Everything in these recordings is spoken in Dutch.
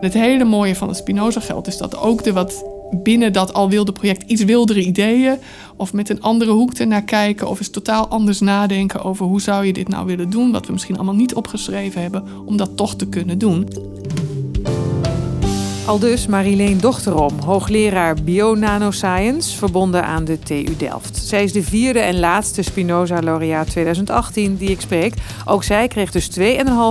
Het hele mooie van het Spinoza-geld is dat ook de wat binnen dat al wilde project iets wildere ideeën of met een andere hoek ernaar kijken of eens totaal anders nadenken over hoe zou je dit nou willen doen, wat we misschien allemaal niet opgeschreven hebben, om dat toch te kunnen doen. Al dus Marileen Dochterom, hoogleraar Bio-Nanoscience, verbonden aan de TU Delft. Zij is de vierde en laatste Spinoza-laureaat 2018 die ik spreek. Ook zij kreeg dus 2,5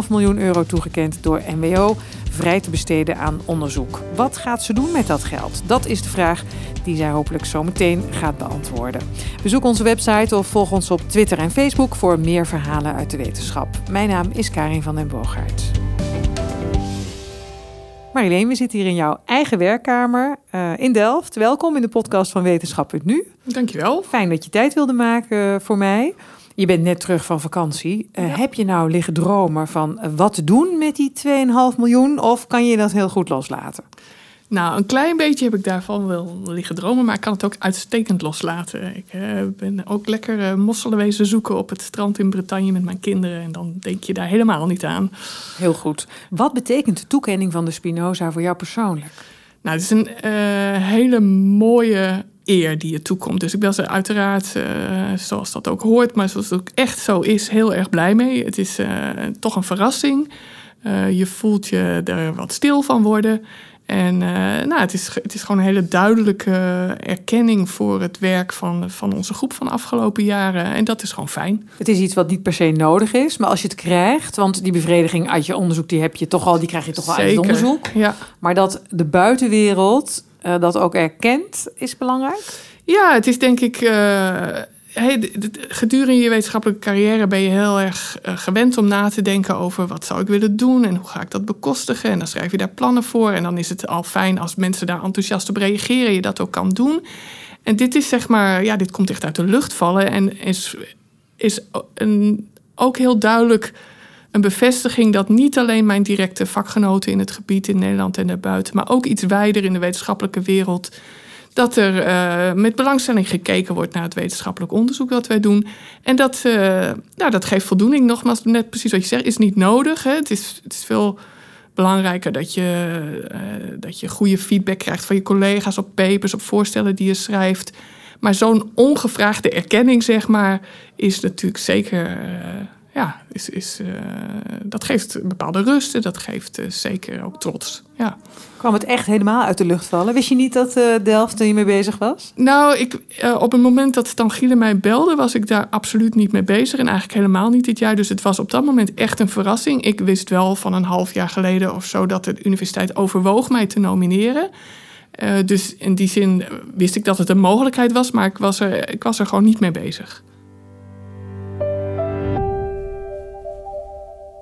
miljoen euro toegekend door NWO vrij te besteden aan onderzoek. Wat gaat ze doen met dat geld? Dat is de vraag die zij hopelijk zo meteen gaat beantwoorden. Bezoek onze website of volg ons op Twitter en Facebook voor meer verhalen uit de wetenschap. Mijn naam is Karin van den Boogaard. Marleen, we zitten hier in jouw eigen werkkamer uh, in Delft. Welkom in de podcast van Wetenschap.nu. Dankjewel. Fijn dat je tijd wilde maken voor mij. Je bent net terug van vakantie. Uh, Heb je nou liggen dromen van uh, wat te doen met die 2,5 miljoen? Of kan je dat heel goed loslaten? Nou, een klein beetje heb ik daarvan wel liggen dromen, maar ik kan het ook uitstekend loslaten. Ik uh, ben ook lekker uh, mosselen wezen zoeken op het strand in Bretagne met mijn kinderen en dan denk je daar helemaal niet aan. Heel goed. Wat betekent de toekenning van de Spinoza voor jou persoonlijk? Nou, het is een hele mooie eer die je toekomt. Dus ik ben er uiteraard, zoals dat ook hoort, maar zoals het ook echt zo is, heel erg blij mee. Het is toch een verrassing. je voelt je er wat stil van worden. En nou, het, is, het is gewoon een hele duidelijke erkenning voor het werk van, van onze groep van de afgelopen jaren. En dat is gewoon fijn. Het is iets wat niet per se nodig is, maar als je het krijgt, want die bevrediging uit je onderzoek, die heb je toch al, die krijg je toch wel uit het onderzoek. Ja. Maar dat de buitenwereld uh, dat ook erkent, is belangrijk. Ja, het is denk ik. Uh, hey, gedurende je wetenschappelijke carrière ben je heel erg uh, gewend om na te denken over wat zou ik willen doen en hoe ga ik dat bekostigen. En dan schrijf je daar plannen voor. En dan is het al fijn als mensen daar enthousiast op reageren, je dat ook kan doen. En dit is zeg maar, ja, dit komt echt uit de lucht vallen en is, is ook heel duidelijk een bevestiging dat niet alleen mijn directe vakgenoten in het gebied in Nederland en daarbuiten, maar ook iets wijder in de wetenschappelijke wereld dat er uh, met belangstelling gekeken wordt naar het wetenschappelijk onderzoek dat wij doen. En dat, uh, nou, dat geeft voldoening. Nogmaals, net precies wat je zegt, is niet nodig. Hè. Het, is, het is veel belangrijker dat je, uh, dat je goede feedback krijgt van je collega's op papers, op voorstellen die je schrijft. Maar zo'n ongevraagde erkenning, zeg maar, is natuurlijk zeker ja, is, is, uh, dat geeft bepaalde rust en dat geeft uh, zeker ook trots. Ja. Kwam het echt helemaal uit de lucht vallen? Wist je niet dat uh, Delft hiermee bezig was? Nou, ik, op het moment dat Stan Gielen mij belde, was ik daar absoluut niet mee bezig. En eigenlijk helemaal niet dit jaar. Dus het was op dat moment echt een verrassing. Ik wist wel van een half jaar geleden of zo dat de universiteit overwoog mij te nomineren. dus in die zin wist ik dat het een mogelijkheid was, maar ik was er, ik was er gewoon niet mee bezig.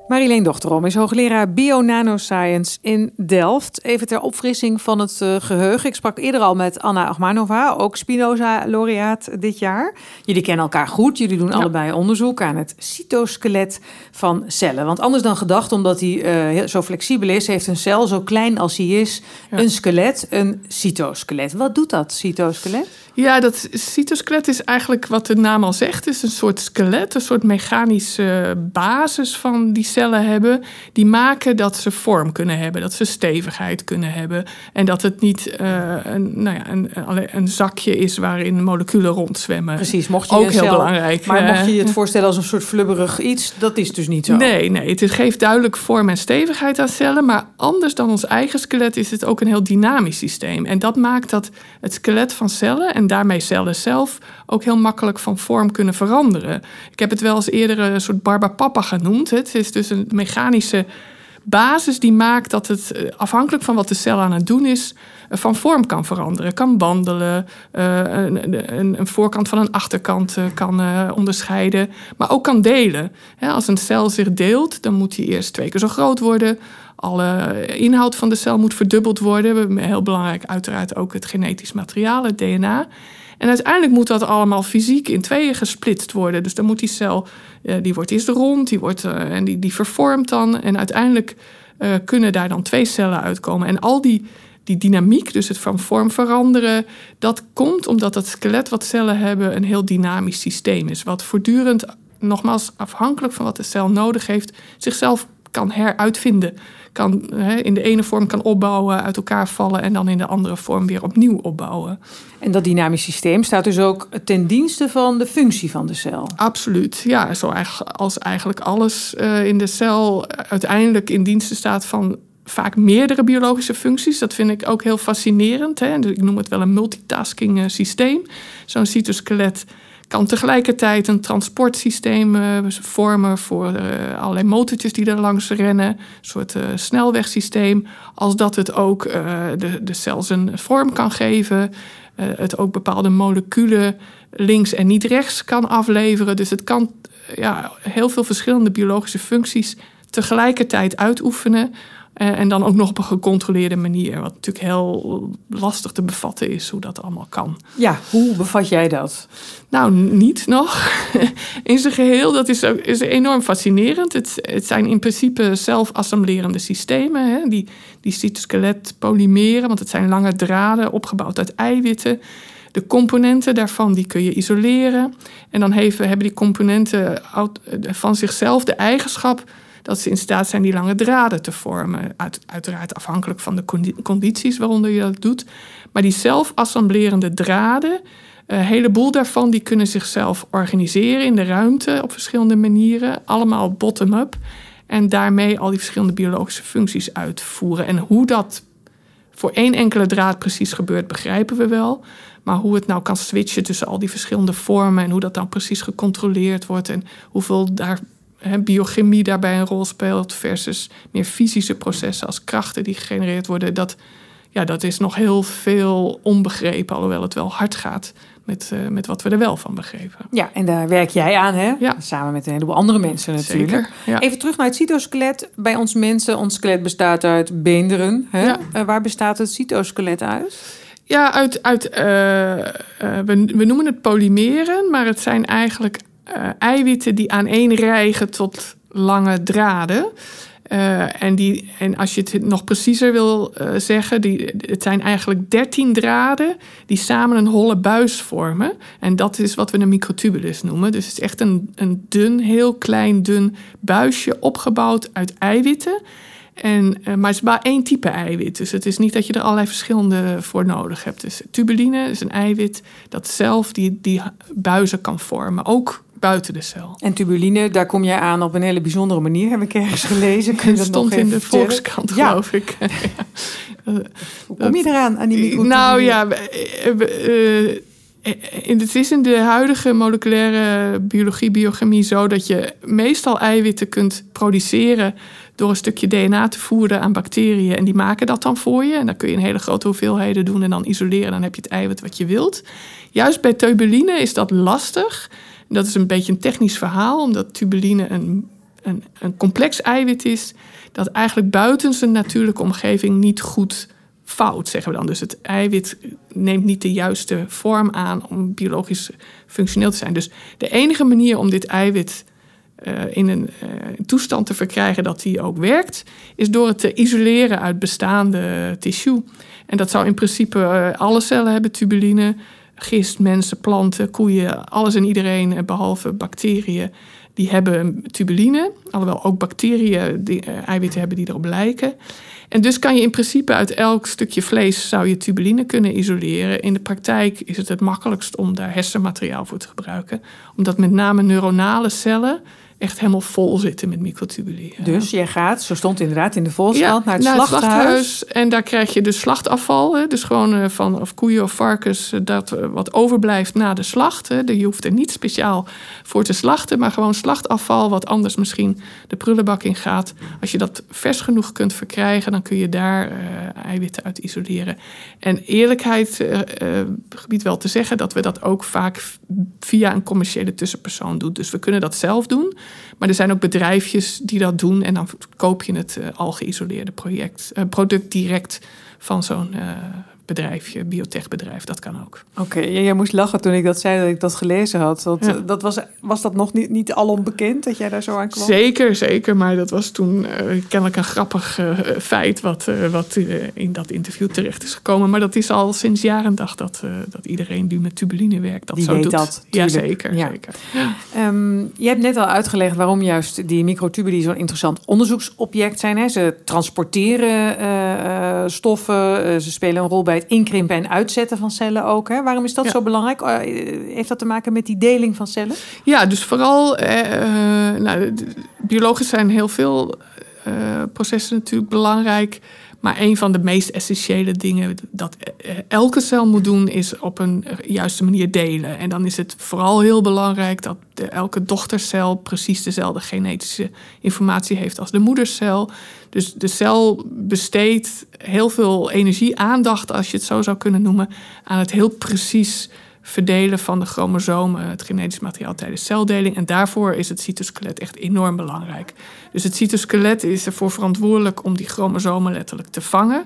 Marileen Dochterom is hoogleraar Bio-Nanoscience in Delft. Even ter opfrissing van het uh, geheugen. Ik sprak eerder al met Anna Achmanova, ook Spinoza-laureaat dit jaar. Jullie kennen elkaar goed. Jullie doen ja. allebei onderzoek aan het cytoskelet van cellen. Want anders dan gedacht, omdat hij uh, zo flexibel is... heeft een cel, zo klein als hij is, ja. een skelet, een cytoskelet. Wat doet dat cytoskelet? Ja, dat cytoskelet is eigenlijk wat de naam al zegt. Het is een soort skelet, een soort mechanische basis van die cellen hebben. Die maken dat ze vorm kunnen hebben, dat ze stevigheid kunnen hebben. En dat het niet uh, een, nou ja, een, een, zakje is waarin moleculen rondzwemmen. Precies, mocht je ook heel cel, belangrijk. Maar mocht je je het voorstellen als een soort flubberig iets, dat is dus niet zo. Nee, nee, het geeft duidelijk vorm en stevigheid aan cellen. Maar anders dan ons eigen skelet is het ook een heel dynamisch systeem. En dat maakt dat het skelet van cellen en daarmee cellen zelf ook heel makkelijk van vorm kunnen veranderen. Ik heb het wel eens eerder een soort barbapapa genoemd. Het is dus een mechanische basis die maakt dat het afhankelijk van wat de cel aan het doen is, van vorm kan veranderen. Kan wandelen, een, een, voorkant van een achterkant kan onderscheiden, maar ook kan delen. Als een cel zich deelt, dan moet die eerst twee keer zo groot worden. Alle inhoud van de cel moet verdubbeld worden. Heel belangrijk uiteraard ook het genetisch materiaal, het DNA. En uiteindelijk moet dat allemaal fysiek in tweeën gesplitst worden. Dus dan moet die cel, die wordt eerst rond, die, wordt, en die, die vervormt dan. En uiteindelijk uh, kunnen daar dan twee cellen uitkomen. En al die, die dynamiek, dus het van vorm veranderen, dat komt omdat dat skelet wat cellen hebben een heel dynamisch systeem is. Wat voortdurend, nogmaals afhankelijk van wat de cel nodig heeft, zichzelf kan heruitvinden. Kan, hè, in de ene vorm kan opbouwen, uit elkaar vallen en dan in de andere vorm weer opnieuw opbouwen. En dat dynamisch systeem staat dus ook ten dienste van de functie van de cel. Absoluut, ja. Zo als eigenlijk alles uh, in de cel uiteindelijk in dienst staat van vaak meerdere biologische functies. Dat vind ik ook heel fascinerend. Hè? Dus ik noem het wel een multitasking eh, systeem. Zo'n cytoskelet kan tegelijkertijd een transportsysteem uh, vormen voor uh, allerlei motortjes die er langs rennen. Een soort uh, snelwegsysteem. Als dat het ook de, de cel zijn vorm kan geven. het ook bepaalde moleculen links en niet rechts kan afleveren. Dus het kan ja, heel veel verschillende biologische functies tegelijkertijd uitoefenen. Uh, en dan ook nog op een gecontroleerde manier. Wat natuurlijk heel lastig te bevatten is hoe dat allemaal kan. Ja, hoe bevat jij dat? Nou, niet nog. In zijn geheel, dat is, is enorm fascinerend. Het, het zijn in principe zelfassemblerende systemen. Hè? Die, die cytoskelet polymeren, want het zijn lange draden opgebouwd uit eiwitten. De componenten daarvan die kun je isoleren. En dan hebben, hebben die componenten van zichzelf de eigenschap dat ze in staat zijn die lange draden te vormen. Uit, uiteraard afhankelijk van de condities waaronder je dat doet. Maar die zelfassemblerende draden, een heleboel daarvan die kunnen zichzelf organiseren in de ruimte op verschillende manieren. Allemaal bottom-up. En daarmee al die verschillende biologische functies uitvoeren. En hoe dat voor één enkele draad precies gebeurt, begrijpen we wel. Maar hoe het nou kan switchen tussen al die verschillende vormen en hoe dat dan precies gecontroleerd wordt en hoeveel daar biochemie daarbij een rol speelt versus meer fysische processen als krachten die gegenereerd worden, dat, ja, dat is nog heel veel onbegrepen, alhoewel het wel hard gaat met, uh, met wat we er wel van begrepen. Ja, en daar werk jij aan, hè? Ja. Samen met een heleboel andere mensen natuurlijk. Zeker, ja. Even terug naar het cytoskelet. Bij ons mensen, ons skelet bestaat uit beenderen. Hè? Ja. Uh, waar bestaat het cytoskelet uit? Ja, uit, uit uh, we, we noemen het polymeren, maar het zijn eigenlijk uh, eiwitten die aaneenrijgen tot lange draden. Uh, en, die, en als je het nog preciezer wil uh, zeggen, die, het zijn eigenlijk 13 draden die samen een holle buis vormen. En dat is wat we een microtubulus noemen. Dus het is echt een, een dun, heel klein, dun buisje opgebouwd uit eiwitten. En, maar het is maar één type eiwit. Dus het is niet dat je er allerlei verschillende voor nodig hebt. Dus tubuline is een eiwit dat zelf die, die buizen kan vormen. Ook buiten de cel. En tubuline, daar kom jij aan op een hele bijzondere manier, heb ik ergens gelezen. Kun je dat stond in de Volkskrant, geloof ik. Hoe kom je eraan, aan die microtubule? Nou ja, uh, het is in de huidige moleculaire biologie, biochemie zo dat je meestal eiwitten kunt produceren door een stukje DNA te voeren aan bacteriën. En die maken dat dan voor je. En dan kun je een hele grote hoeveelheden doen en dan isoleren. Dan heb je het eiwit wat je wilt. Juist bij tubuline is dat lastig. Dat is een beetje een technisch verhaal, omdat tubuline een, een, een complex eiwit is dat eigenlijk buiten zijn natuurlijke omgeving niet goed fout, zeggen we dan. Dus het eiwit neemt niet de juiste vorm aan om biologisch functioneel te zijn. Dus de enige manier om dit eiwit in een uh, toestand te verkrijgen dat die ook werkt, is door het te isoleren uit bestaande tissue. En dat zou in principe uh, alle cellen hebben, tubuline gist, mensen, planten, koeien, alles en iedereen, eh, behalve bacteriën, die hebben tubuline. Alhoewel ook bacteriën die, eiwitten hebben die erop lijken. En dus kan je in principe uit elk stukje vlees zou je tubuline kunnen isoleren. In de praktijk is het het makkelijkst om daar hersenmateriaal voor te gebruiken. Omdat met name neuronale cellen echt helemaal vol zitten met microtubuli. Dus jij gaat, zo stond inderdaad in de Volkskrant, naar het, naar slachthuis. En daar krijg je dus slachtafval. Hè, dus gewoon eh, van of koeien of varkens, eh, dat eh, wat overblijft na de slacht. Hè. Je hoeft er niet speciaal voor te slachten, maar gewoon slachtafval, wat anders misschien de prullenbak in gaat. Als je dat vers genoeg kunt verkrijgen, dan kun je daar uh, eiwitten uit isoleren. En eerlijkheid uh, gebied wel te zeggen dat we dat ook vaak via een commerciële tussenpersoon doen. Dus we kunnen dat zelf doen. Maar er zijn ook bedrijfjes die dat doen en dan koop je het uh, al geïsoleerde project, uh, product direct van zo'n uh, bedrijfje, biotechbedrijf, dat kan ook. Oké, jij moest lachen toen ik dat zei dat ik dat gelezen had. Want, eh, dat was, was dat nog niet, niet al onbekend dat jij daar zo aan kwam? Zeker, zeker. Maar dat was toen uh, kennelijk een grappig uh, feit wat, wat in dat interview terecht is gekomen. Maar dat is al sinds jaren dag dat, dat iedereen die met tubuline werkt dat die zo doet. Dat, ja, zeker. Ja. zeker. Um, je hebt net al uitgelegd waarom juist die microtubuli zo'n interessant onderzoeksobject zijn. Hè? Ze transporteren stoffen, ze spelen een rol bij het inkrimpen en uitzetten van cellen ook. Hè? Waarom is dat zo belangrijk? Uh, heeft dat te maken met die deling van cellen? Ja, dus vooral, eh, nou, biologisch zijn heel veel processen natuurlijk belangrijk. Maar een van de meest essentiële dingen dat elke cel moet doen, is op een juiste manier delen. En dan is het vooral heel belangrijk dat elke dochtercel precies dezelfde genetische informatie heeft als de moedercel. Dus de cel besteedt heel veel energie, aandacht, als je het zo zou kunnen noemen, aan het heel precies verdelen van de chromosomen, het genetisch materiaal tijdens celdeling. En daarvoor is het cytoskelet echt enorm belangrijk. Dus het cytoskelet is ervoor verantwoordelijk om die chromosomen letterlijk te vangen.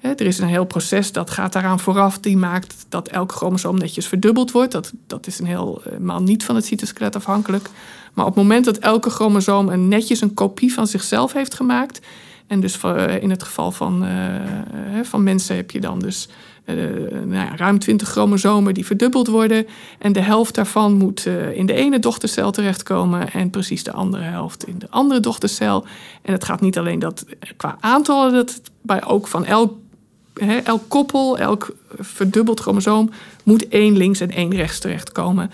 Er is een heel proces dat gaat daaraan vooraf, die maakt dat elk chromosoom netjes verdubbeld wordt. Dat, dat is een helemaal niet van het cytoskelet afhankelijk. Maar op het moment dat elke chromosoom een netjes een kopie van zichzelf heeft gemaakt. En dus in het geval van, van mensen heb je dan dus nou ja, ruim 20 chromosomen die verdubbeld worden. En de helft daarvan moet uh, in de ene dochtercel terechtkomen en precies de andere helft in de andere dochtercel. En het gaat niet alleen dat qua aantallen, dat bij ook van elk, elk koppel, elk verdubbeld chromosoom moet één links en één rechts terechtkomen.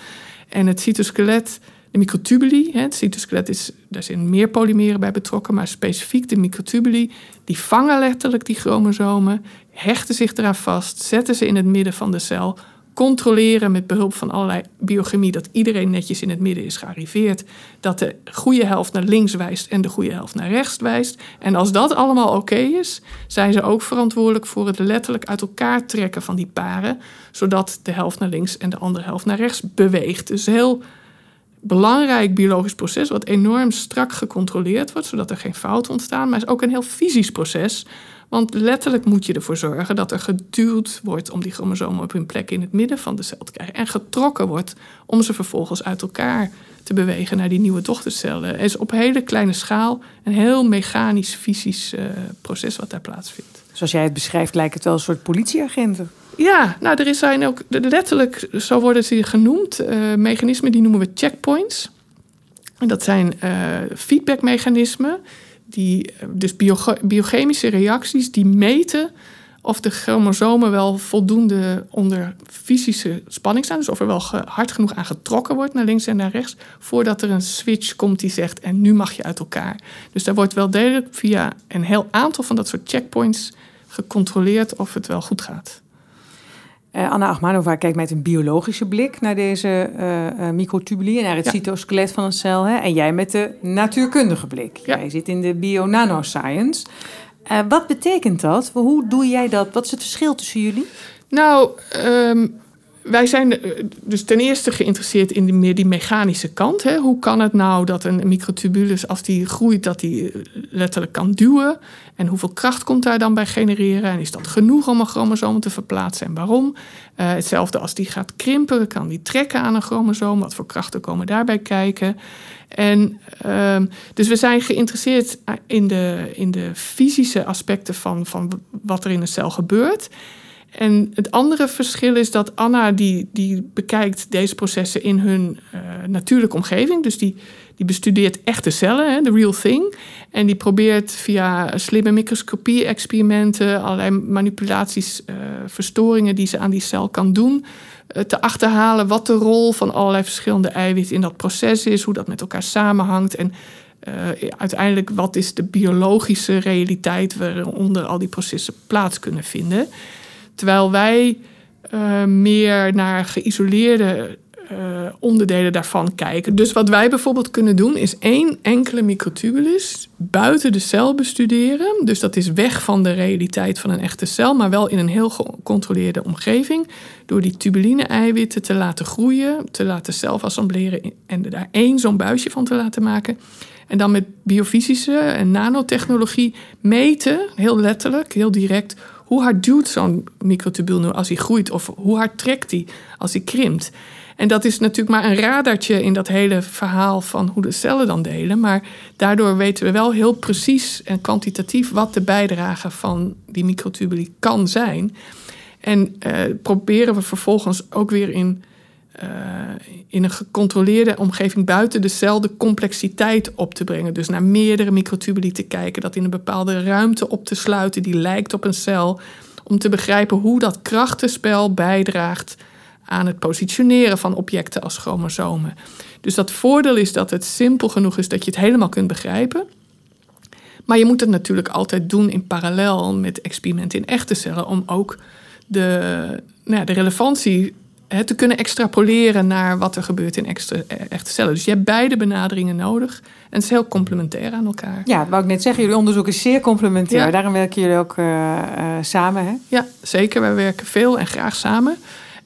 En het cytoskelet de microtubuli, het cytoskelet is, daar zijn meer polymeren bij betrokken, maar specifiek de microtubuli, die vangen letterlijk die chromosomen, hechten zich eraan vast, zetten ze in het midden van de cel, controleren met behulp van allerlei biochemie dat iedereen netjes in het midden is gearriveerd, dat de goede helft naar links wijst en de goede helft naar rechts wijst. En als dat allemaal oké is, zijn ze ook verantwoordelijk voor het letterlijk uit elkaar trekken van die paren, zodat de helft naar links en de andere helft naar rechts beweegt. Dus heel belangrijk biologisch proces, wat enorm strak gecontroleerd wordt, zodat er geen fouten ontstaan. Maar het is ook een heel fysisch proces. Want letterlijk moet je ervoor zorgen dat er geduwd wordt om die chromosomen op hun plek in het midden van de cel te krijgen. En getrokken wordt om ze vervolgens uit elkaar te bewegen naar die nieuwe dochtercellen. Het is op hele kleine schaal een heel mechanisch, fysisch uh, proces wat daar plaatsvindt. Zoals jij het beschrijft, lijkt het wel een soort politieagenten. Ja, nou, er zijn ook letterlijk, zo worden ze genoemd, uh, mechanismen die noemen we checkpoints. En dat zijn uh, feedbackmechanismen, die, dus biochemische reacties die meten of de chromosomen wel voldoende onder fysische spanning staan. Dus of er wel hard genoeg aan getrokken wordt naar links en naar rechts. Voordat er een switch komt die zegt en nu mag je uit elkaar. Dus daar wordt wel degelijk via een heel aantal van dat soort checkpoints gecontroleerd of het wel goed gaat. Uh, Anna Achmanova kijkt met een biologische blik naar deze uh, microtubuli en naar het ja. cytoskelet van een cel. Hè? En jij met de natuurkundige blik. Ja. Jij zit in de bio-nanoscience. wat betekent dat? Hoe doe jij dat? Wat is het verschil tussen jullie? Nou, um, wij zijn dus ten eerste geïnteresseerd in die, meer die mechanische kant. Hè. Hoe kan het nou dat een microtubulus, als die groeit, dat die letterlijk kan duwen? En hoeveel kracht komt daar dan bij genereren? En is dat genoeg om een chromosoom te verplaatsen en waarom? Uh, hetzelfde als die gaat krimpen, kan die trekken aan een chromosoom? Wat voor krachten komen daarbij kijken? En uh, dus we zijn geïnteresseerd in de, in de fysische aspecten van, van wat er in een cel gebeurt. En het andere verschil is dat Anna die, die bekijkt deze processen in hun uh, natuurlijke omgeving. Dus die, die bestudeert echte cellen, the real thing. En die probeert via slimme microscopie-experimenten, allerlei manipulaties, uh, verstoringen die ze aan die cel kan doen, uh, te achterhalen wat de rol van allerlei verschillende eiwitten in dat proces is, hoe dat met elkaar samenhangt. En uiteindelijk wat is de biologische realiteit waaronder al die processen plaats kunnen vinden. Terwijl wij uh, meer naar geïsoleerde uh, onderdelen daarvan kijken. Dus wat wij bijvoorbeeld kunnen doen, is één enkele microtubulus buiten de cel bestuderen. Dus dat is weg van de realiteit van een echte cel, maar wel in een heel gecontroleerde omgeving. Door die tubuline-eiwitten te laten groeien, te laten zelf assembleren en er daar één zo'n buisje van te laten maken. En dan met biofysische en nanotechnologie meten, heel letterlijk, heel direct, hoe hard duwt zo'n microtubuul nu als hij groeit? Of hoe hard trekt hij als hij krimpt? En dat is natuurlijk maar een radartje in dat hele verhaal van hoe de cellen dan delen. Maar daardoor weten we wel heel precies en kwantitatief wat de bijdrage van die microtubuli kan zijn. En eh, proberen we vervolgens ook weer in, uh, in een gecontroleerde omgeving buiten de cel de complexiteit op te brengen. Dus naar meerdere microtubuli te kijken, dat in een bepaalde ruimte op te sluiten die lijkt op een cel. Om te begrijpen hoe dat krachtenspel bijdraagt aan het positioneren van objecten als chromosomen. Dus dat voordeel is dat het simpel genoeg is dat je het helemaal kunt begrijpen. Maar je moet het natuurlijk altijd doen in parallel met experimenten in echte cellen, om ook de, nou ja, de relevantie te kunnen extrapoleren naar wat er gebeurt in extra, eh, echte cellen. Dus je hebt beide benaderingen nodig. En het is heel complementair aan elkaar. Ja, dat wou ik net zeggen. Jullie onderzoek is zeer complementair. Daarom werken jullie ook uh, uh, samen, hè? Ja, zeker. Wij werken veel en graag samen.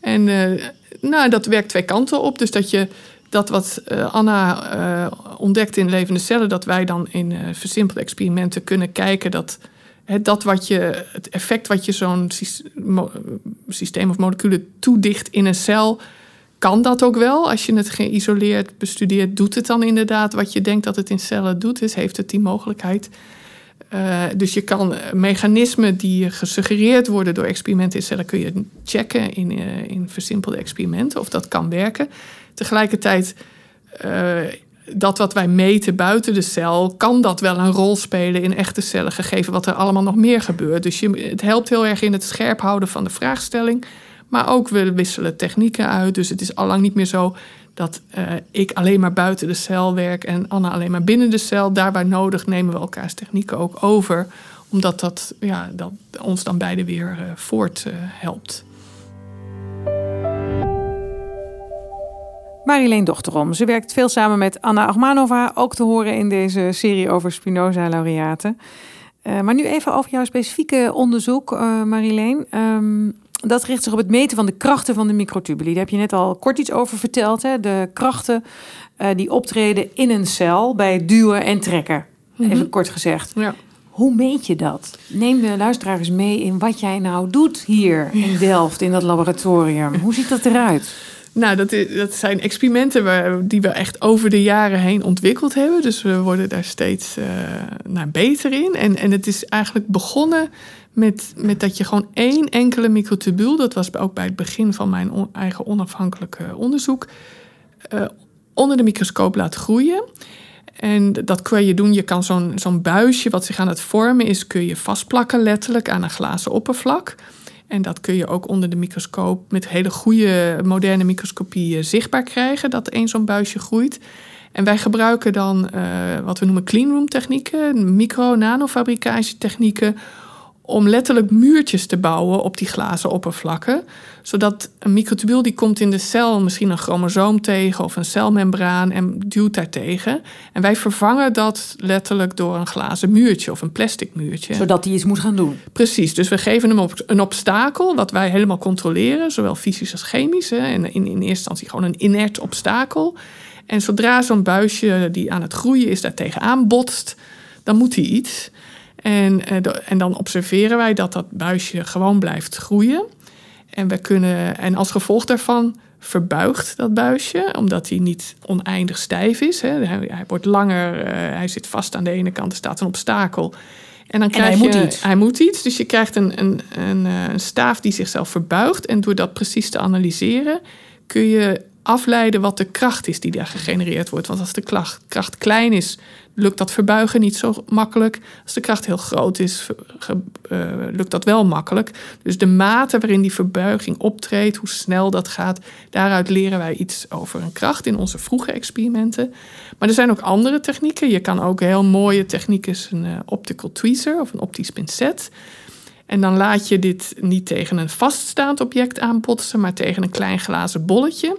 En uh, nou, dat werkt twee kanten op. Dus dat je dat wat Anna ontdekt in levende cellen, dat wij dan in versimpelde experimenten kunnen kijken dat dat wat je, het effect wat je zo'n systeem of moleculen toedicht in een cel, kan dat ook wel. Als je het geïsoleerd bestudeert, doet het dan inderdaad wat je denkt dat het in cellen doet. Dus heeft het die mogelijkheid. Uh, dus je kan mechanismen die gesuggereerd worden door experimenten in cellen, kun je checken in, uh, in versimpelde experimenten of dat kan werken. Tegelijkertijd dat wat wij meten buiten de cel, kan dat wel een rol spelen in echte cellen, gegeven wat er allemaal nog meer gebeurt. Dus je, het helpt heel erg in het scherp houden van de vraagstelling. Maar ook we wisselen technieken uit. Dus het is allang niet meer zo dat uh, ik alleen maar buiten de cel werk en Anna alleen maar binnen de cel. Daarbij nodig nemen we elkaars technieken ook over, omdat dat, ja, dat ons dan beide weer voort uh, Marileen Dochterom. Ze werkt veel samen met Anna Achmanova, ook te horen in deze serie over Spinoza-laureaten. Uh, maar nu even over jouw specifieke onderzoek, uh, Marileen. Um, dat richt zich op het meten van de krachten van de microtubuli. Daar heb je net al kort iets over verteld. Hè? De krachten uh, die optreden in een cel bij duwen en trekken. Mm -hmm. Even kort gezegd. Ja. Hoe meet je dat? Neem de luisteraars mee in wat jij nou doet hier in Delft, in dat laboratorium. Hoe ziet dat eruit? Nou, dat, is, dat zijn experimenten waar, die we echt over de jaren heen ontwikkeld hebben. Dus we worden daar steeds uh, nou, beter in. En, en het is eigenlijk begonnen met, met dat je gewoon één enkele microtubuul, dat was ook bij het begin van mijn eigen onafhankelijke onderzoek, uh, onder de microscoop laat groeien. En dat kun je doen. Je kan zo'n zo'n buisje wat zich aan het vormen is, kun je vastplakken letterlijk aan een glazen oppervlak. En dat kun je ook onder de microscoop met hele goede moderne microscopie zichtbaar krijgen, dat één zo'n buisje groeit. En wij gebruiken dan uh, wat we noemen cleanroom technieken, micro-nanofabricatietechnieken, om letterlijk muurtjes te bouwen op die glazen oppervlakken. Zodat een microtubuul die komt in de cel misschien een chromosoom tegen of een celmembraan en duwt daar tegen. En wij vervangen dat letterlijk door een glazen muurtje of een plastic muurtje. Zodat hij iets moet gaan doen. Precies, dus we geven hem op een obstakel wat wij helemaal controleren, zowel fysisch als chemisch. Hè, en in, in eerste instantie gewoon een inert obstakel. En zodra zo'n buisje die aan het groeien is daar tegenaan botst, dan moet hij iets. En, en dan observeren wij dat dat buisje gewoon blijft groeien. En, we kunnen, en als gevolg daarvan verbuigt dat buisje, omdat hij niet oneindig stijf is. Hè. Hij, hij, wordt langer, uh, hij zit vast aan de ene kant, er staat een obstakel. En dan krijg en hij je, moet iets. Hij moet iets, dus je krijgt een, een, een, een staaf die zichzelf verbuigt. En door dat precies te analyseren, kun je afleiden wat de kracht is die daar gegenereerd wordt. Want als de kracht, klein is, lukt dat verbuigen niet zo makkelijk. Als de kracht heel groot is, uh, lukt dat wel makkelijk. Dus de mate waarin die verbuiging optreedt, hoe snel dat gaat, daaruit leren wij iets over een kracht in onze vroege experimenten. Maar er zijn ook andere technieken. Je kan ook heel mooie technieken, een uh, optical tweezer of een optisch pincet. En dan laat je dit niet tegen een vaststaand object aanbotsen, maar tegen een klein glazen bolletje.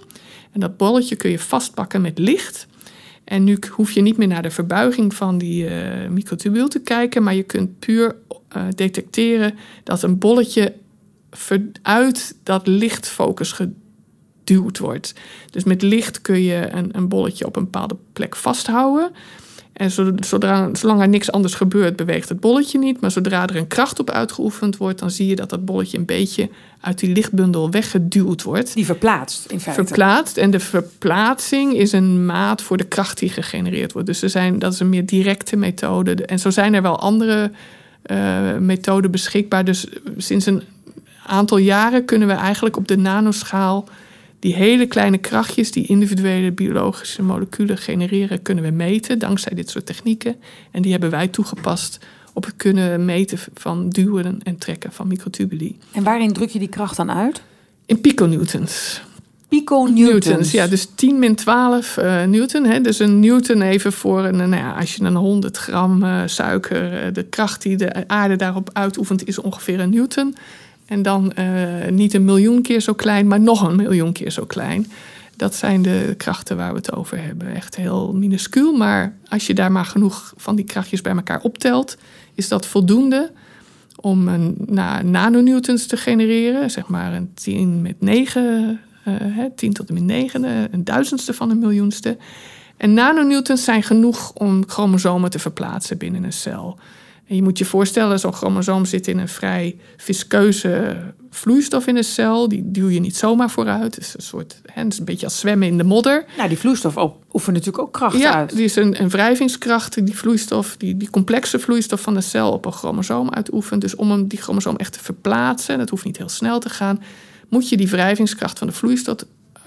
En dat bolletje kun je vastpakken met licht. En nu hoef je niet meer naar de verbuiging van die uh, te kijken, maar je kunt puur uh, detecteren dat een bolletje uit dat lichtfocus geduwd wordt. Dus met licht kun je een, een bolletje op een bepaalde plek vasthouden. En zodra, zolang er niks anders gebeurt, beweegt het bolletje niet. Maar zodra er een kracht op uitgeoefend wordt, dan zie je dat dat bolletje een beetje uit die lichtbundel weggeduwd wordt. Die verplaatst in feite. Verplaatst. En de verplaatsing is een maat voor de kracht die gegenereerd wordt. Dus er zijn, dat is een meer directe methode. En zo zijn er wel andere uh, methoden beschikbaar. Dus sinds een aantal jaren kunnen we eigenlijk op de nanoschaal die hele kleine krachtjes die individuele biologische moleculen genereren, kunnen we meten dankzij dit soort technieken. En die hebben wij toegepast op het kunnen meten van duwen en trekken van microtubuli. En waarin druk je die kracht dan uit? In piconewtons. Piconewtons. Ja, dus 10 min 12 uh, newton. Hè. Dus een newton even voor een, nou ja, als je een 100 gram uh, suiker, uh, de kracht die de aarde daarop uitoefent, is ongeveer een newton. En dan uh, niet een miljoen keer zo klein, maar nog een miljoen keer zo klein. Dat zijn de krachten waar we het over hebben. Echt heel minuscuul, maar als je daar maar genoeg van die krachtjes bij elkaar optelt, is dat voldoende om een nanonewtons te genereren. Zeg maar een 10 met 9, uh, 10 tot en met 9, een duizendste van een miljoenste. En nanonewtons zijn genoeg om chromosomen te verplaatsen binnen een cel. En je moet je voorstellen, zo'n chromosoom zit in een vrij viskeuze vloeistof in een cel. Die duw je niet zomaar vooruit. Het is een soort, hè, het is een beetje als zwemmen in de modder. Nou, die vloeistof oefent natuurlijk ook kracht ja, uit. Ja, die is een, een wrijvingskracht, die vloeistof, die, die complexe vloeistof van de cel op een chromosoom uitoefent. Dus om hem, die chromosoom echt te verplaatsen, dat hoeft niet heel snel te gaan, moet je die wrijvingskracht van de vloeistof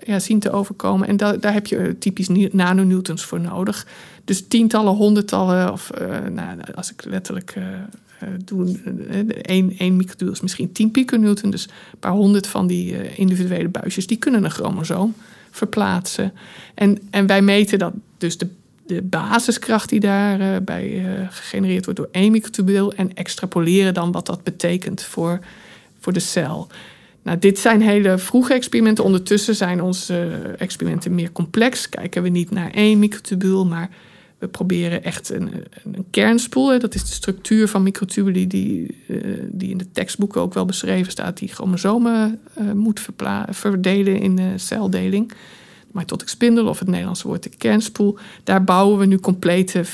ja, zien te overkomen. En da daar heb je typisch nanonewtons voor nodig. Dus tientallen, honderdtallen, of uh, nou, als ik letterlijk uh, doe, één, één is misschien 10 piconewton. Dus een paar honderd van die individuele buisjes, die kunnen een chromosoom verplaatsen. En, en wij meten dat dus de, de basiskracht die daarbij gegenereerd wordt door één microtubule en extrapoleren dan wat dat betekent voor, voor de cel. Nou, dit zijn hele vroege experimenten. Ondertussen zijn onze experimenten meer complex. Kijken we niet naar één microtubule, maar we proberen echt een, een kernspoel. Dat is de structuur van microtubuli die, uh, die in de tekstboeken ook wel beschreven staat. Die chromosomen uh, moet verdelen in de celdeling. Mitotic spindel of het Nederlandse woord de kernspoel. Daar bouwen we nu complete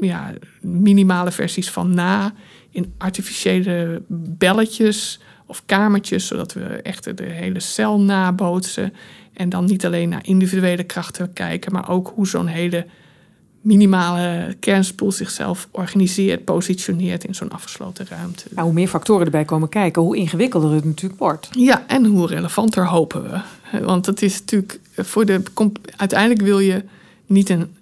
ja, minimale versies van na. In artificiële belletjes of kamertjes, zodat we echt de hele cel nabootsen. En dan niet alleen naar individuele krachten kijken, maar ook hoe zo'n hele minimale kernspoel zichzelf organiseert, positioneert in zo'n afgesloten ruimte. Nou, hoe meer factoren erbij komen kijken, hoe ingewikkelder het natuurlijk wordt. Ja, en hoe relevanter hopen we. Want het is natuurlijk voor de. Uiteindelijk wil je niet, een,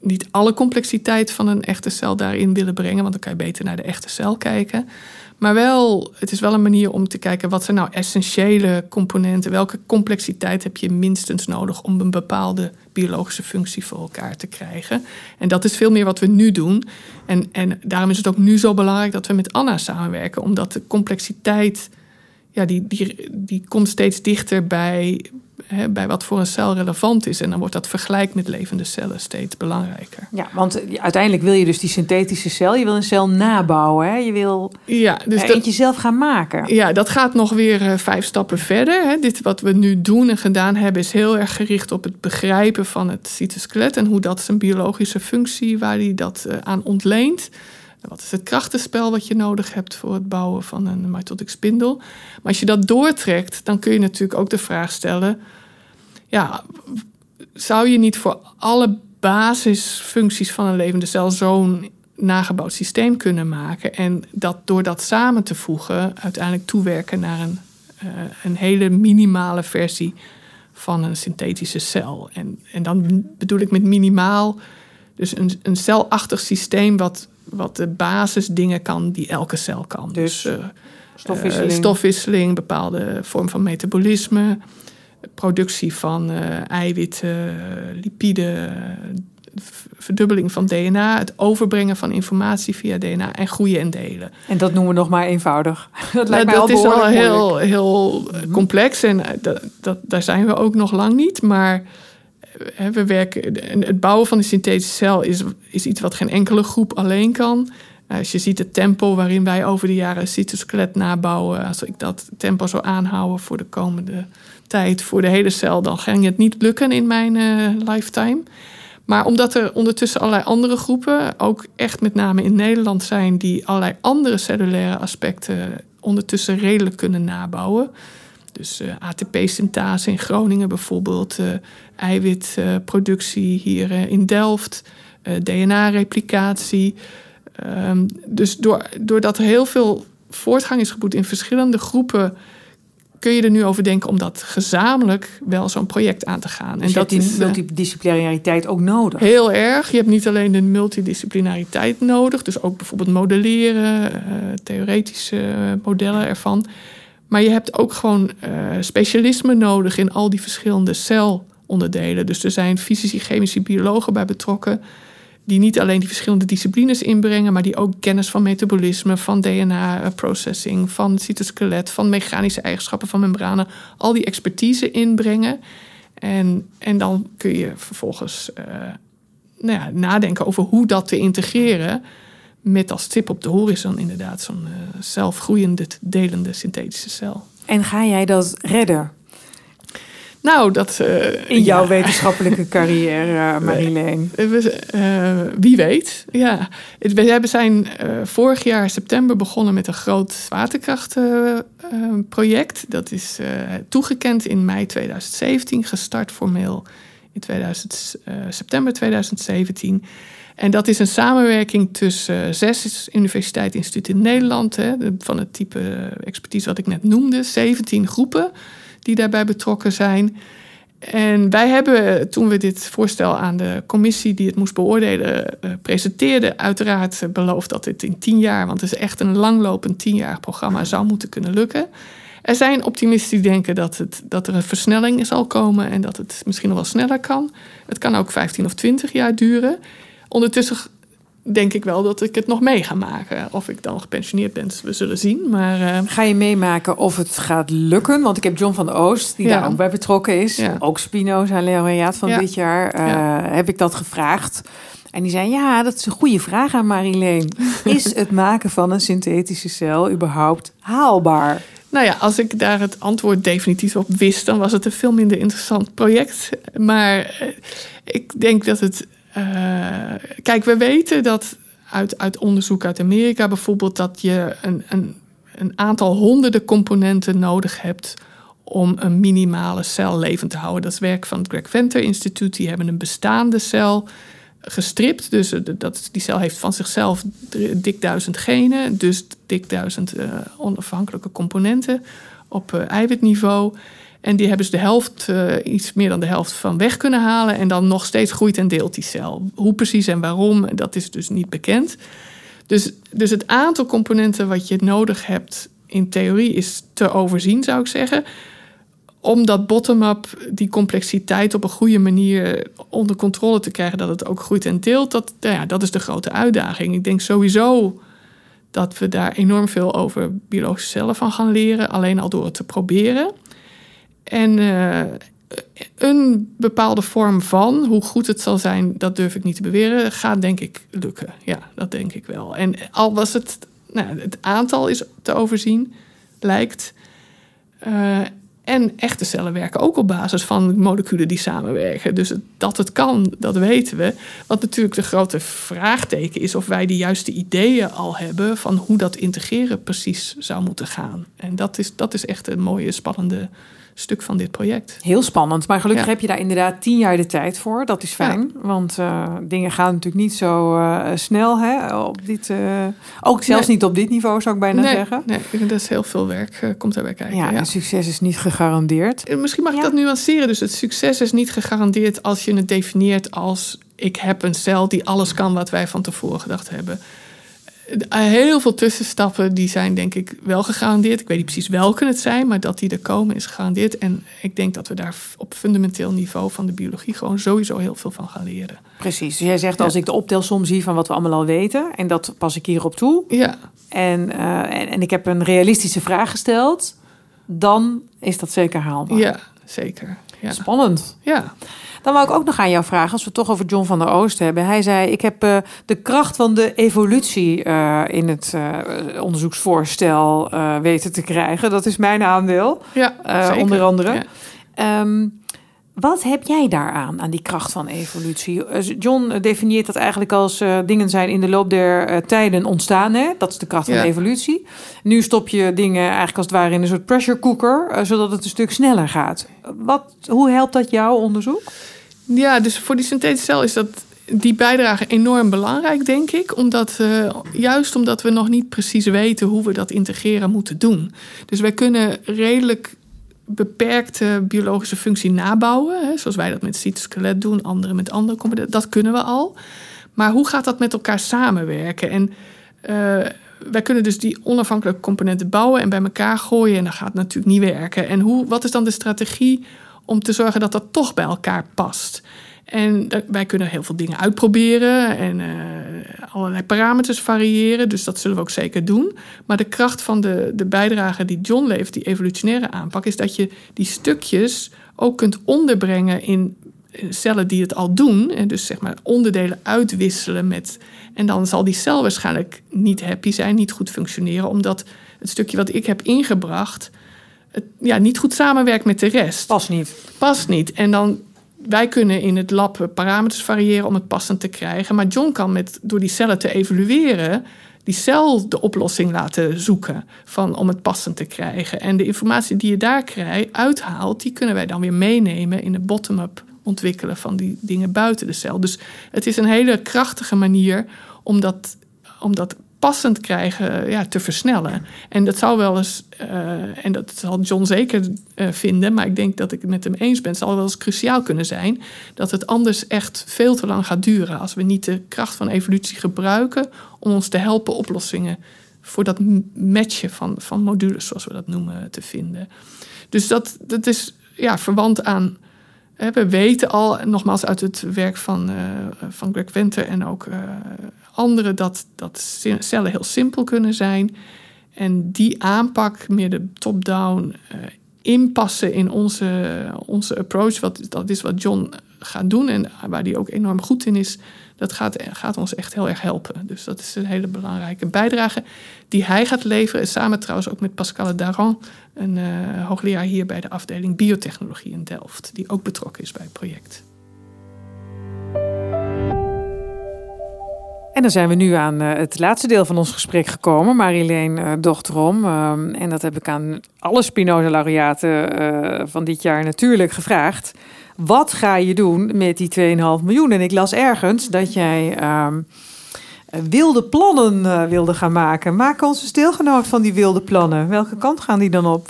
niet alle complexiteit van een echte cel daarin willen brengen, want dan kan je beter naar de echte cel kijken. Maar wel, het is wel een manier om te kijken wat zijn nou essentiële componenten, welke complexiteit heb je minstens nodig om een bepaalde biologische functie voor elkaar te krijgen. En dat is veel meer wat we nu doen. En, en daarom is het ook nu zo belangrijk dat we met Anna samenwerken, omdat de complexiteit, ja, die, die, die komt steeds dichter bij, hè, bij wat voor een cel relevant is. En dan wordt dat vergelijk met levende cellen steeds belangrijker. Ja, want uiteindelijk wil je dus die synthetische cel, je wil een cel nabouwen. Hè? Je wil ja, dus er eentje zelf gaan maken. Ja, dat gaat nog weer uh, vijf stappen verder. Hè. Dit wat we nu doen en gedaan hebben, is heel erg gericht op het begrijpen van het cytoskelet en hoe dat zijn biologische functie, waar hij dat uh, aan ontleent. Wat is het krachtenspel wat je nodig hebt voor het bouwen van een mitotic spindel? Maar als je dat doortrekt, dan kun je natuurlijk ook de vraag stellen: ja, zou je niet voor alle basisfuncties van een levende cel zo'n nagebouwd systeem kunnen maken en dat door dat samen te voegen uiteindelijk toewerken naar een, uh, een hele minimale versie van een synthetische cel? En, en dan bedoel ik met minimaal dus een, een celachtig systeem wat wat de basisdingen kan die elke cel kan. Dus, uh, stofwisseling. Uh, stofwisseling, bepaalde vorm van metabolisme, productie van uh, eiwitten, lipiden, verdubbeling van DNA, het overbrengen van informatie via DNA en groeien en delen. En dat noemen we nog maar eenvoudig. Dat lijkt mij dat al is al heel, heel complex en dat, dat, daar zijn we ook nog lang niet, maar we werken, het bouwen van de synthetische cel is, is iets wat geen enkele groep alleen kan. Als je ziet het tempo waarin wij over de jaren cytoskelet nabouwen, als ik dat tempo zou aanhouden voor de komende tijd, voor de hele cel, dan ging het niet lukken in mijn uh, lifetime. Maar omdat er ondertussen allerlei andere groepen, ook echt met name in Nederland zijn, die allerlei andere cellulaire aspecten ondertussen redelijk kunnen nabouwen. Dus uh, ATP-synthase in Groningen bijvoorbeeld, eiwitproductie hier in Delft, DNA-replicatie. Um, dus door, doordat er heel veel voortgang is geboekt in verschillende groepen kun je er nu over denken om dat gezamenlijk wel zo'n project aan te gaan. Dus en dat is die multidisciplinariteit ook nodig. Heel erg. Je hebt niet alleen de multidisciplinariteit nodig, dus ook bijvoorbeeld modelleren, uh, theoretische modellen ervan. Maar je hebt ook gewoon uh, specialisme nodig in al die verschillende celonderdelen. Dus er zijn fysici, chemici, biologen bij betrokken die niet alleen die verschillende disciplines inbrengen, maar die ook kennis van metabolisme, van DNA-processing, van cytoskelet, van mechanische eigenschappen van membranen, al die expertise inbrengen. En, en dan kun je vervolgens uh, nou ja, nadenken over hoe dat te integreren. Met als tip op de horizon inderdaad zo'n uh, zelfgroeiende, delende synthetische cel. En ga jij dat redden? Nou, dat... Uh, In jouw wetenschappelijke carrière, Marileen. Uh, wie weet, ja. We hebben zijn vorig jaar september begonnen met een groot zwaartekrachtproject. dat is toegekend in mei 2017, gestart formeel in 2000, september 2017. En dat is een samenwerking tussen zes universiteitsinstituten in Nederland... Hè, van het type expertise wat ik net noemde, 17 groepen die daarbij betrokken zijn. En wij hebben, toen we dit voorstel aan de commissie die het moest beoordelen, uh, presenteerden, uiteraard beloofd dat dit in tien jaar, want het is echt een langlopend tienjarig programma, zou moeten kunnen lukken. Er zijn optimisten die denken dat, het, dat er een versnelling zal komen en dat het misschien nog wel sneller kan. Het kan ook 15 of 20 jaar duren. Ondertussen denk ik wel dat ik het nog mee ga maken. Of ik dan gepensioneerd ben, we zullen zien. Maar, uh... Ga je meemaken of het gaat lukken? Want ik heb John van Oost, die daar ook bij betrokken is. Ja. Ook Spinoza, laureaat van dit jaar. Uh, heb ik dat gevraagd. En die zei, ja, dat is een goede vraag aan Marileen. Is het maken van een synthetische cel überhaupt haalbaar? Nou ja, als ik daar het antwoord definitief op wist... dan was het een veel minder interessant project. Maar uh, ik denk dat het kijk, we weten dat uit, uit onderzoek uit Amerika bijvoorbeeld dat je een, een, een aantal honderden componenten nodig hebt om een minimale cel levend te houden. Dat is werk van het Greg Venter Instituut. Die hebben een bestaande cel gestript. Dus dat, die cel heeft van zichzelf dik duizend genen. Dus dik duizend uh, onafhankelijke componenten op eiwitniveau. En die hebben ze de helft, uh, iets meer dan de helft van weg kunnen halen. En dan nog steeds groeit en deelt die cel. Hoe precies en waarom, dat is dus niet bekend. Dus, dus het aantal componenten wat je nodig hebt in theorie is te overzien, zou ik zeggen. Om dat bottom-up, die complexiteit op een goede manier onder controle te krijgen, dat het ook groeit en deelt, dat, nou ja, dat is de grote uitdaging. Ik denk sowieso dat we daar enorm veel over biologische cellen van gaan leren, alleen al door het te proberen. En uh, een bepaalde vorm van, hoe goed het zal zijn, dat durf ik niet te beweren, gaat denk ik lukken. Ja, dat denk ik wel. En al was het, nou, het aantal is te overzien, lijkt. Uh, en echte cellen werken ook op basis van moleculen die samenwerken. Dus dat het kan, dat weten we. Wat natuurlijk de grote vraagteken is of wij de juiste ideeën al hebben van hoe dat integreren precies zou moeten gaan. En dat is, dat is echt een mooie, spannende stuk van dit project. Heel spannend, maar gelukkig heb je daar inderdaad tien jaar de tijd voor. Dat is fijn, want uh, dingen gaan natuurlijk niet zo uh, snel hè, op dit, uh, ook zelfs niet op dit niveau zou ik bijna nee, zeggen. Nee, dat is heel veel werk komt daarbij kijken. Ja, ja. en succes is niet gegarandeerd. Misschien mag ik dat nuanceren. Dus het succes is niet gegarandeerd als je het definieert als ik heb een cel die alles kan wat wij van tevoren gedacht hebben. Heel veel tussenstappen die zijn denk ik wel gegarandeerd. Ik weet niet precies welke het zijn, maar dat die er komen is gegarandeerd. En ik denk dat we daar op fundamenteel niveau van de biologie gewoon sowieso heel veel van gaan leren. Precies. Dus jij zegt als ik de optelsom zie van wat we allemaal al weten, en dat pas ik hierop toe. Ja. En, uh, en, en ik heb een realistische vraag gesteld, dan is dat zeker haalbaar. Ja, zeker. Ja. Spannend. Ja. Dan wou ik ook nog aan jou vragen, als we het toch over John van der Oost hebben. Hij zei: Ik heb uh, de kracht van de evolutie uh, in het uh, onderzoeksvoorstel weten te krijgen. Dat is mijn aandeel. Ja, onder andere. Ja. Um, Wat heb jij daaraan, aan die kracht van evolutie? Eh, John definieert dat eigenlijk als uh, dingen zijn in de loop der uh, tijden ontstaan. Hè? Dat is de kracht van de evolutie. Nu stop je dingen eigenlijk als het ware in een soort pressure cooker, uh, zodat het een stuk sneller gaat. Wat, hoe helpt dat jouw onderzoek? Ja, dus voor die synthetische cel is dat die bijdrage enorm belangrijk, denk ik. Omdat, uh, juist omdat we nog niet precies weten hoe we dat integreren moeten doen. Dus wij kunnen redelijk beperkte biologische functie nabouwen. Hè, zoals wij dat met cytoskelet doen, anderen met andere componenten. Dat kunnen we al. Maar hoe gaat dat met elkaar samenwerken? En uh, wij kunnen dus die onafhankelijke componenten bouwen en bij elkaar gooien. En dat gaat natuurlijk niet werken. En hoe, wat is dan de strategie om te zorgen dat dat toch bij elkaar past? En wij kunnen heel veel dingen uitproberen en uh, allerlei parameters variëren. Dus dat zullen we ook zeker doen. Maar de kracht van de, de bijdrage die John levert, die evolutionaire aanpak, is dat je die stukjes ook kunt onderbrengen in cellen die het al doen. En dus zeg maar onderdelen uitwisselen met. En dan zal die cel waarschijnlijk niet happy zijn, niet goed functioneren, omdat het stukje wat ik heb ingebracht. Het, ja, niet goed samenwerkt met de rest. Pas niet. Pas niet. En dan wij kunnen in het lab parameters variëren om het passend te krijgen. Maar John kan met, door die cellen te evalueren, die cel de oplossing laten zoeken van, om het passend te krijgen. En de informatie die je daar krijgt, uithaalt, die kunnen wij dan weer meenemen in het bottom-up ontwikkelen van die dingen buiten de cel. Dus het is een hele krachtige manier om dat, om dat passend krijgen ja, te versnellen. En dat zou wel eens, uh, en dat zal John zeker uh, vinden, maar ik denk dat ik het met hem eens ben, zal wel eens cruciaal kunnen zijn dat het anders echt veel te lang gaat duren als we niet de kracht van evolutie gebruiken om ons te helpen oplossingen voor dat matchen van, van modules, zoals we dat noemen, te vinden. Dus dat, dat is ja, verwant aan we weten al, nogmaals uit het werk van, uh, van Greg Winter en ook anderen, dat, dat cellen heel simpel kunnen zijn. En die aanpak, meer de top-down, uh, inpassen in onze, onze approach, wat, dat is wat John gaat doen en waar hij ook enorm goed in is, dat gaat, gaat ons echt heel erg helpen. Dus dat is een hele belangrijke bijdrage die hij gaat leveren. Samen trouwens ook met Pascal Daran, een uh, hoogleraar hier bij de afdeling biotechnologie in Delft, die ook betrokken is bij het project. En dan zijn we nu aan uh, het laatste deel van ons gesprek gekomen, Marileen uh, Dochterom. Uh, en dat heb ik aan alle Spinoza-laureaten van dit jaar natuurlijk gevraagd. Wat ga je doen met die 2,5 miljoen? En ik las ergens dat jij ehm, wilde plannen wilde gaan maken. Maak ons eens deelgenoot van die wilde plannen. Welke kant gaan die dan op?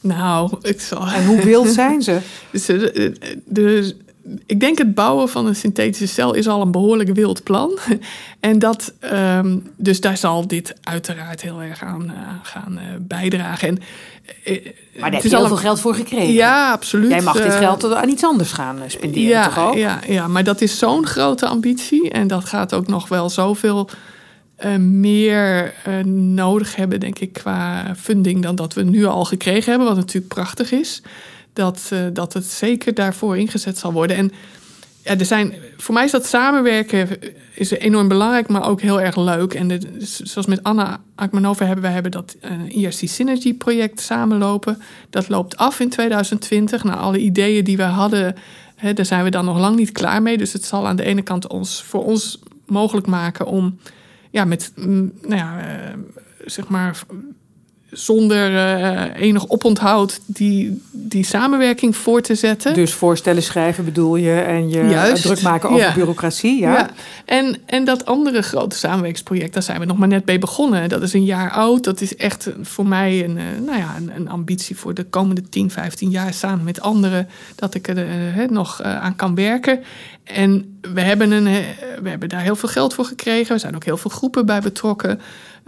Nou, ik zal... En hoe wild zijn ze? dus, de, de, ik denk het bouwen van een synthetische cel is al een behoorlijk wild plan. en dat, um, dus daar zal dit uiteraard heel erg aan uh, gaan uh, bijdragen. En, uh, maar daar heb je heel veel geld voor gekregen. Ja, absoluut. Jij mag dit geld aan iets anders gaan spenderen, ja, toch ook? Ja, ja, maar dat is zo'n grote ambitie. En dat gaat ook nog wel zoveel meer nodig hebben, denk ik, qua funding... dan dat we nu al gekregen hebben, wat natuurlijk prachtig is dat, uh, dat het zeker daarvoor ingezet zal worden. En ja, er zijn, voor mij is dat samenwerken is enorm belangrijk, maar ook heel erg leuk. En zoals met Anna Akmanova hebben we hebben dat uh, IRC Synergy project samenlopen. Dat loopt af in 2020. Nou, alle ideeën die we hadden, hè, daar zijn we dan nog lang niet klaar mee. Dus het zal aan de ene kant ons, voor ons mogelijk maken om ja, met nou ja, zeg maar zonder uh, enig oponthoud die, die samenwerking voor te zetten. Dus voorstellen schrijven bedoel je en je Juist, druk maken over ja. bureaucratie. Ja. ja. En, en dat andere grote samenwerkingsproject, daar zijn we nog maar net mee begonnen. Dat is een jaar oud. Dat is echt voor mij een, nou ja, een, een ambitie voor de komende 10, 15 jaar samen met anderen. Dat ik er uh, nog uh, aan kan werken. En we hebben, een, we hebben daar heel veel geld voor gekregen. Er zijn ook heel veel groepen bij betrokken.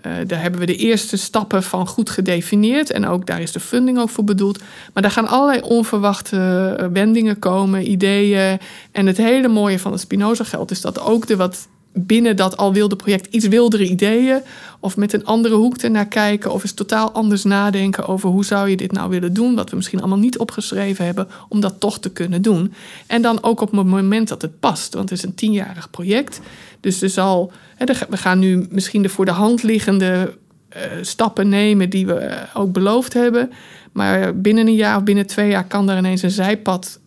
Uh, daar hebben we de eerste stappen van goed gedefinieerd. En ook daar is de funding ook voor bedoeld. Maar daar gaan allerlei onverwachte wendingen komen, ideeën. En het hele mooie van het Spinoza-geld is dat ook de wat binnen dat al wilde project iets wildere ideeën. Of met een andere hoek ernaar kijken. Of eens totaal anders nadenken over hoe zou je dit nou willen doen. Wat we misschien allemaal niet opgeschreven hebben. Om dat toch te kunnen doen. En dan ook op het moment dat het past. Want het is een tienjarig project. Dus er zal, we gaan nu misschien de voor de hand liggende uh, stappen nemen die we uh, ook beloofd hebben. Maar binnen een jaar of binnen twee jaar kan er ineens een zijpad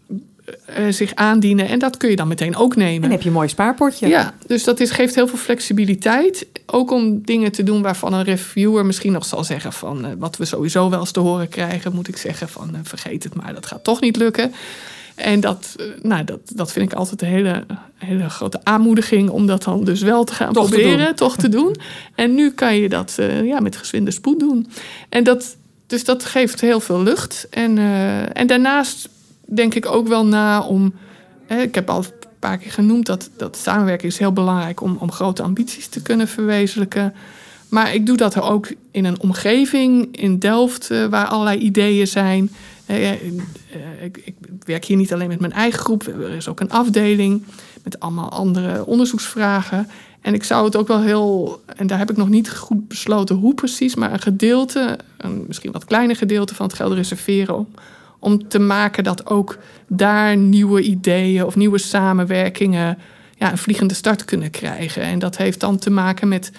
eh, zich aandienen. En dat kun je dan meteen ook nemen. En heb je een mooi spaarpotje. Ja, dus dat is, geeft heel veel flexibiliteit. Ook om dingen te doen waarvan een reviewer misschien nog zal zeggen van... eh, wat we sowieso wel eens te horen krijgen, moet ik zeggen van... eh, vergeet het maar, dat gaat toch niet lukken. En dat, eh, nou, dat, dat vind ik altijd een hele, hele grote aanmoediging... om dat dan dus wel te gaan Toch proberen, toch te doen. En nu kan je dat eh, ja, met gezwinde spoed doen. En dat, dus dat geeft heel veel lucht. En, eh, en daarnaast denk ik ook wel na om... Ik heb al een paar keer genoemd dat, dat samenwerking is heel belangrijk... Om, om grote ambities te kunnen verwezenlijken. Maar ik doe dat er ook in een omgeving in Delft... waar allerlei ideeën zijn... ik, ik werk hier niet alleen met mijn eigen groep. Er is ook een afdeling met allemaal andere onderzoeksvragen. En ik zou het ook wel heel, en daar heb ik nog niet goed besloten hoe precies, maar een gedeelte, een misschien wat kleiner gedeelte van het geld reserveren om, om te maken dat ook daar nieuwe ideeën of nieuwe samenwerkingen ja, een vliegende start kunnen krijgen. En dat heeft dan te maken met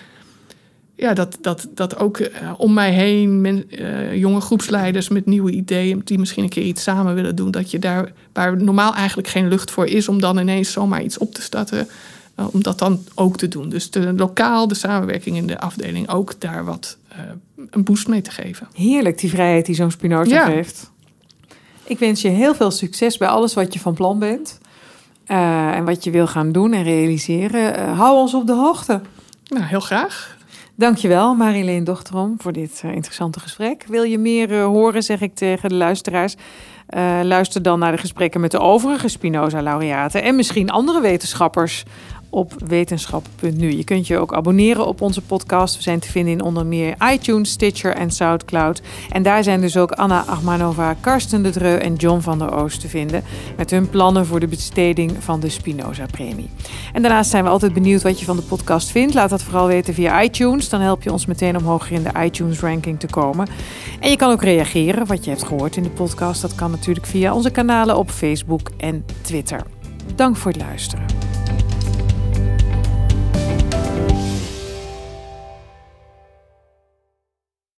ja, dat, dat, dat ook eh, om mij heen men, eh, jonge groepsleiders met nieuwe ideeën, die misschien een keer iets samen willen doen, dat je daar, waar normaal eigenlijk geen lucht voor is, om dan ineens zomaar iets op te starten, eh, om dat dan ook te doen. Dus de, lokaal, de samenwerking in de afdeling, ook daar wat een boost mee te geven. Heerlijk, die vrijheid die zo'n Spinoza Ja. geeft. Ik wens je heel veel succes bij alles wat je van plan bent. En wat je wil gaan doen en realiseren. Hou ons op de hoogte. Nou, heel graag. Dankjewel, Marileen Dochterom, voor dit eh, interessante gesprek. Wil je meer eh, horen, zeg ik tegen de luisteraars. Eh, luister dan naar de gesprekken met de overige Spinoza-laureaten en misschien andere wetenschappers op wetenschap.nu. Je kunt je ook abonneren op onze podcast. We zijn te vinden in onder meer iTunes, Stitcher en Soundcloud. En daar zijn dus ook Anna Achmanova, Karsten de Dreu en John van der Oost te vinden... met hun plannen voor de besteding van de Spinoza-premie. En daarnaast zijn we altijd benieuwd wat je van de podcast vindt. Laat dat vooral weten via iTunes. Dan help je ons meteen om hoger in de iTunes-ranking te komen. En je kan ook reageren wat je hebt gehoord in de podcast. Dat kan natuurlijk via onze kanalen op Facebook en Twitter. Dank voor het luisteren.